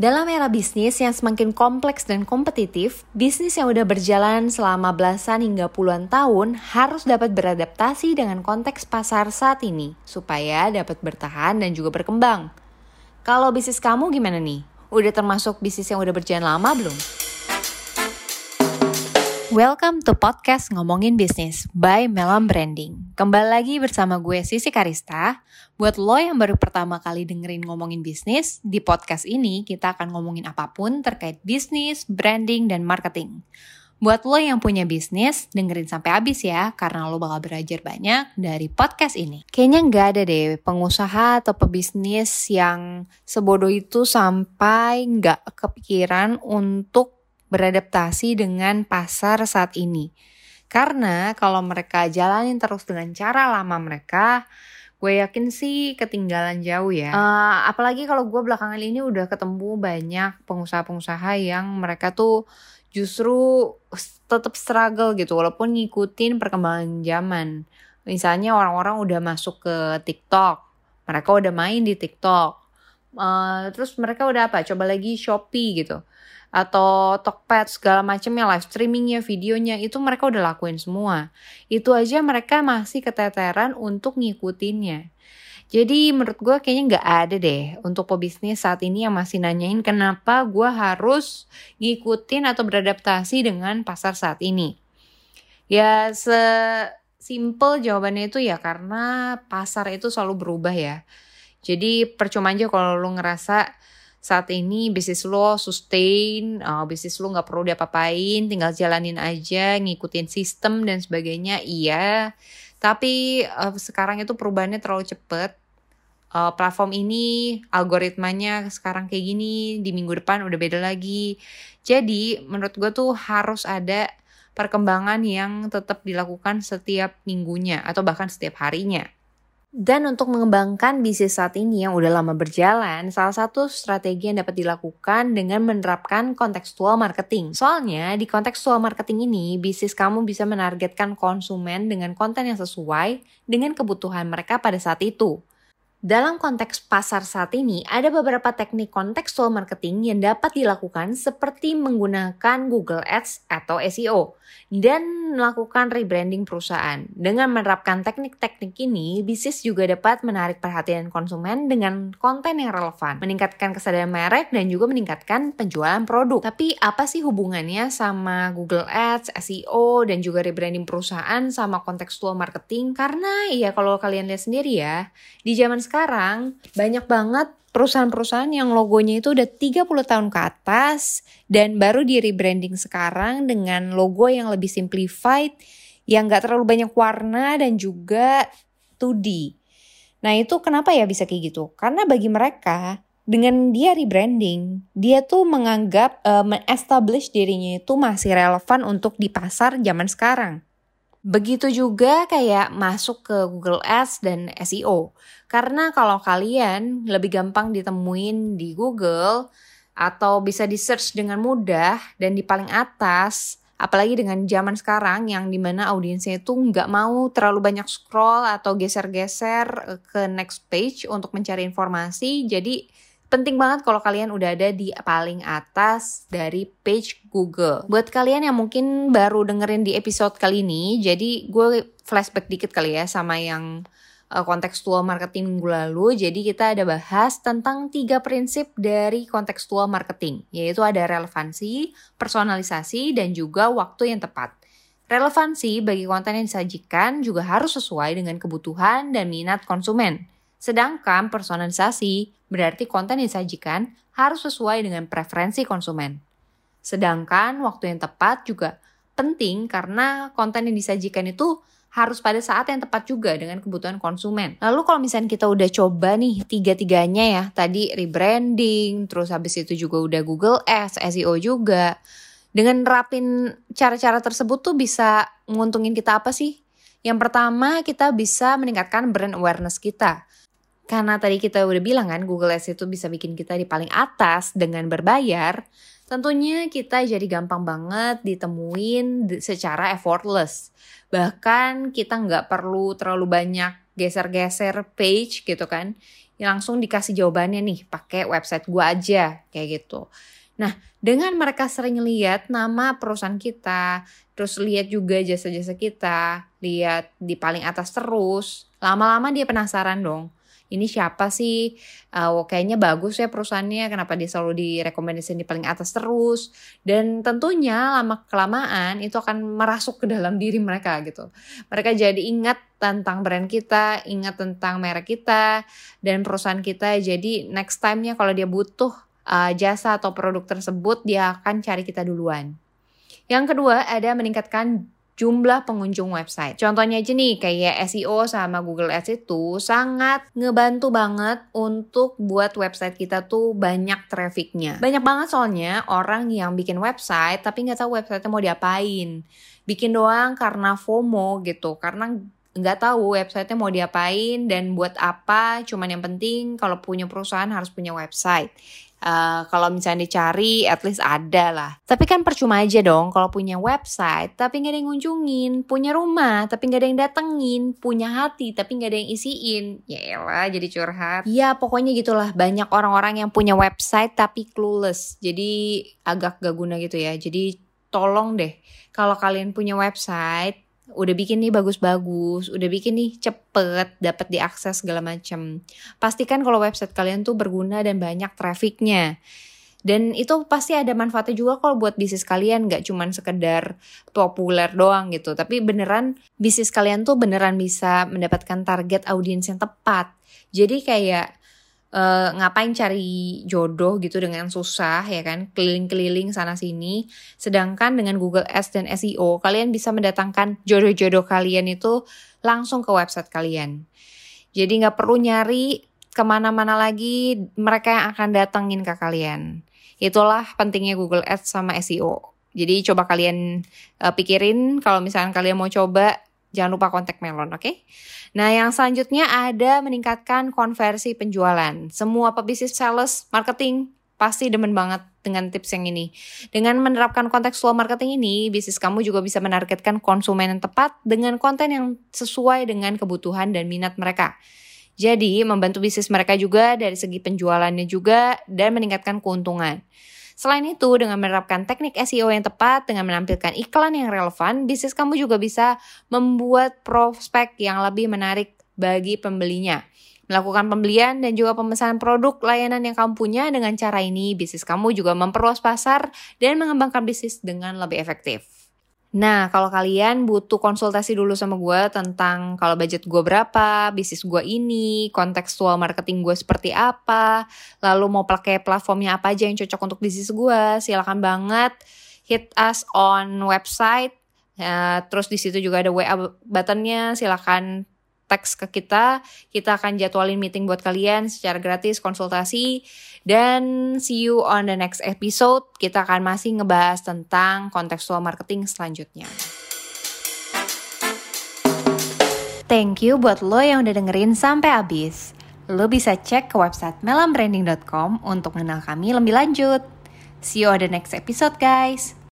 Dalam era bisnis yang semakin kompleks dan kompetitif, bisnis yang udah berjalan selama belasan hingga puluhan tahun harus dapat beradaptasi dengan konteks pasar saat ini, supaya dapat bertahan dan juga berkembang. Kalau bisnis kamu gimana nih? Udah termasuk bisnis yang udah berjalan lama belum? Welcome to podcast Ngomongin Bisnis by Melam Branding. Kembali lagi bersama gue Sisi Karista. Buat lo yang baru pertama kali dengerin ngomongin bisnis, di podcast ini kita akan ngomongin apa pun terkait bisnis, branding, dan marketing. Buat lo yang punya bisnis, dengerin sampai habis ya, karena lo bakal belajar banyak dari podcast ini. Kayaknya nggak ada deh pengusaha atau pebisnis yang sebodoh itu sampai nggak kepikiran untuk beradaptasi dengan pasar saat ini. Karena kalau mereka jalanin terus dengan cara lama mereka, gue yakin sih ketinggalan jauh ya. Uh, apalagi kalau gue belakangan ini udah ketemu banyak pengusaha-pengusaha yang mereka tuh justru tetap struggle gitu walaupun ngikutin perkembangan zaman. Misalnya orang-orang udah masuk ke TikTok, mereka udah main di TikTok. Uh, terus mereka udah apa? Coba lagi Shopee gitu atau Tokped segala macamnya live streamingnya videonya itu mereka udah lakuin semua itu aja mereka masih keteteran untuk ngikutinnya jadi menurut gue kayaknya nggak ada deh untuk pebisnis saat ini yang masih nanyain kenapa gue harus ngikutin atau beradaptasi dengan pasar saat ini. Ya se simple jawabannya itu ya karena pasar itu selalu berubah ya. Jadi percuma aja kalau lu ngerasa saat ini bisnis lo sustain, uh, bisnis lo nggak perlu diapa-apain, tinggal jalanin aja, ngikutin sistem dan sebagainya, iya. Tapi uh, sekarang itu perubahannya terlalu cepet. Uh, platform ini algoritmanya sekarang kayak gini, di minggu depan udah beda lagi. Jadi menurut gue tuh harus ada perkembangan yang tetap dilakukan setiap minggunya atau bahkan setiap harinya. Dan untuk mengembangkan bisnis saat ini yang udah lama berjalan, salah satu strategi yang dapat dilakukan dengan menerapkan kontekstual marketing. Soalnya di kontekstual marketing ini, bisnis kamu bisa menargetkan konsumen dengan konten yang sesuai dengan kebutuhan mereka pada saat itu. Dalam konteks pasar saat ini, ada beberapa teknik kontekstual marketing yang dapat dilakukan seperti menggunakan Google Ads atau SEO dan melakukan rebranding perusahaan. Dengan menerapkan teknik-teknik ini, bisnis juga dapat menarik perhatian konsumen dengan konten yang relevan, meningkatkan kesadaran merek dan juga meningkatkan penjualan produk. Tapi apa sih hubungannya sama Google Ads, SEO, dan juga rebranding perusahaan sama kontekstual marketing? Karena ya kalau kalian lihat sendiri ya, di zaman sekarang banyak banget perusahaan-perusahaan yang logonya itu udah 30 tahun ke atas dan baru di rebranding sekarang dengan logo yang lebih simplified yang gak terlalu banyak warna dan juga 2D. Nah itu kenapa ya bisa kayak gitu? Karena bagi mereka dengan dia rebranding, dia tuh menganggap uh, men-establish dirinya itu masih relevan untuk di pasar zaman sekarang. Begitu juga kayak masuk ke Google Ads dan SEO. Karena kalau kalian lebih gampang ditemuin di Google atau bisa di search dengan mudah dan di paling atas, apalagi dengan zaman sekarang yang di mana audiensnya itu nggak mau terlalu banyak scroll atau geser-geser ke next page untuk mencari informasi, jadi penting banget kalau kalian udah ada di paling atas dari page Google. Buat kalian yang mungkin baru dengerin di episode kali ini, jadi gue flashback dikit kali ya sama yang uh, kontekstual marketing minggu lalu. Jadi kita ada bahas tentang tiga prinsip dari kontekstual marketing, yaitu ada relevansi, personalisasi, dan juga waktu yang tepat. Relevansi bagi konten yang disajikan juga harus sesuai dengan kebutuhan dan minat konsumen. Sedangkan personalisasi berarti konten yang disajikan harus sesuai dengan preferensi konsumen. Sedangkan waktu yang tepat juga penting karena konten yang disajikan itu harus pada saat yang tepat juga dengan kebutuhan konsumen. Lalu kalau misalnya kita udah coba nih tiga-tiganya ya, tadi rebranding, terus habis itu juga udah Google Ads, SEO juga. Dengan nerapin cara-cara tersebut tuh bisa menguntungin kita apa sih? Yang pertama, kita bisa meningkatkan brand awareness kita. Karena tadi kita udah bilang kan Google Ads itu bisa bikin kita di paling atas dengan berbayar, tentunya kita jadi gampang banget ditemuin secara effortless. Bahkan kita nggak perlu terlalu banyak geser-geser page gitu kan. langsung dikasih jawabannya nih pakai website gue aja kayak gitu. Nah, dengan mereka sering lihat nama perusahaan kita, terus lihat juga jasa-jasa kita, lihat di paling atas terus, lama-lama dia penasaran dong ini siapa sih? Uh, kayaknya bagus ya perusahaannya, kenapa dia selalu direkomendasikan di paling atas terus? Dan tentunya lama kelamaan itu akan merasuk ke dalam diri mereka gitu. Mereka jadi ingat tentang brand kita, ingat tentang merek kita dan perusahaan kita. Jadi next time-nya kalau dia butuh uh, jasa atau produk tersebut, dia akan cari kita duluan. Yang kedua ada meningkatkan jumlah pengunjung website. Contohnya aja nih kayak SEO sama Google Ads itu sangat ngebantu banget untuk buat website kita tuh banyak trafficnya. Banyak banget soalnya orang yang bikin website tapi nggak tahu website mau diapain. Bikin doang karena FOMO gitu, karena nggak tahu websitenya mau diapain dan buat apa. Cuman yang penting kalau punya perusahaan harus punya website. Uh, kalau misalnya dicari, at least ada lah. Tapi kan percuma aja dong kalau punya website, tapi nggak ada yang ngunjungin. Punya rumah, tapi nggak ada yang datengin. Punya hati, tapi nggak ada yang isiin. Ya elah, jadi curhat. Ya pokoknya gitulah. Banyak orang-orang yang punya website tapi clueless. Jadi agak gak guna gitu ya. Jadi tolong deh, kalau kalian punya website, udah bikin nih bagus-bagus, udah bikin nih cepet, dapat diakses segala macam. Pastikan kalau website kalian tuh berguna dan banyak trafficnya. Dan itu pasti ada manfaatnya juga kalau buat bisnis kalian gak cuman sekedar populer doang gitu. Tapi beneran bisnis kalian tuh beneran bisa mendapatkan target audiens yang tepat. Jadi kayak uh, ngapain cari jodoh gitu dengan susah ya kan? Keliling-keliling sana sini. Sedangkan dengan Google Ads dan SEO kalian bisa mendatangkan jodoh-jodoh kalian itu langsung ke website kalian. Jadi nggak perlu nyari ke mana-mana lagi mereka yang akan datengin ke kalian. Itulah pentingnya Google Ads sama SEO jadi coba kalian uh, pikirin kalau misalnya kalian mau coba Jangan lupa kontak Melon, oke? Okay? Nah, yang selanjutnya ada meningkatkan konversi penjualan. Semua pebisnis sales marketing pasti demen banget dengan tips yang ini. Dengan menerapkan kontekstual marketing ini, bisnis kamu juga bisa menargetkan konsumen yang tepat dengan konten yang sesuai dengan kebutuhan dan minat mereka. Jadi, membantu bisnis mereka juga dari segi penjualannya juga dan meningkatkan keuntungan. Selain itu, dengan menerapkan teknik SEO yang tepat, dengan menampilkan iklan yang relevan, bisnis kamu juga bisa membuat prospek yang lebih menarik bagi pembelinya. Melakukan pembelian dan juga pemesanan produk layanan yang kamu punya dengan cara ini, bisnis kamu juga memperluas pasar dan mengembangkan bisnis dengan lebih efektif. Nah, kalau kalian butuh konsultasi dulu sama gue tentang kalau budget gue berapa, bisnis gue ini, kontekstual marketing gue seperti apa, lalu mau pakai platformnya apa aja yang cocok untuk bisnis gue, silakan banget hit us on website. Ya, terus di situ juga ada WA buttonnya, silakan teks ke kita. Kita akan jadwalin meeting buat kalian secara gratis, konsultasi. Dan see you on the next episode. Kita akan masih ngebahas tentang kontekstual marketing selanjutnya. Thank you buat lo yang udah dengerin sampai habis. Lo bisa cek ke website melambranding.com untuk mengenal kami lebih lanjut. See you on the next episode guys.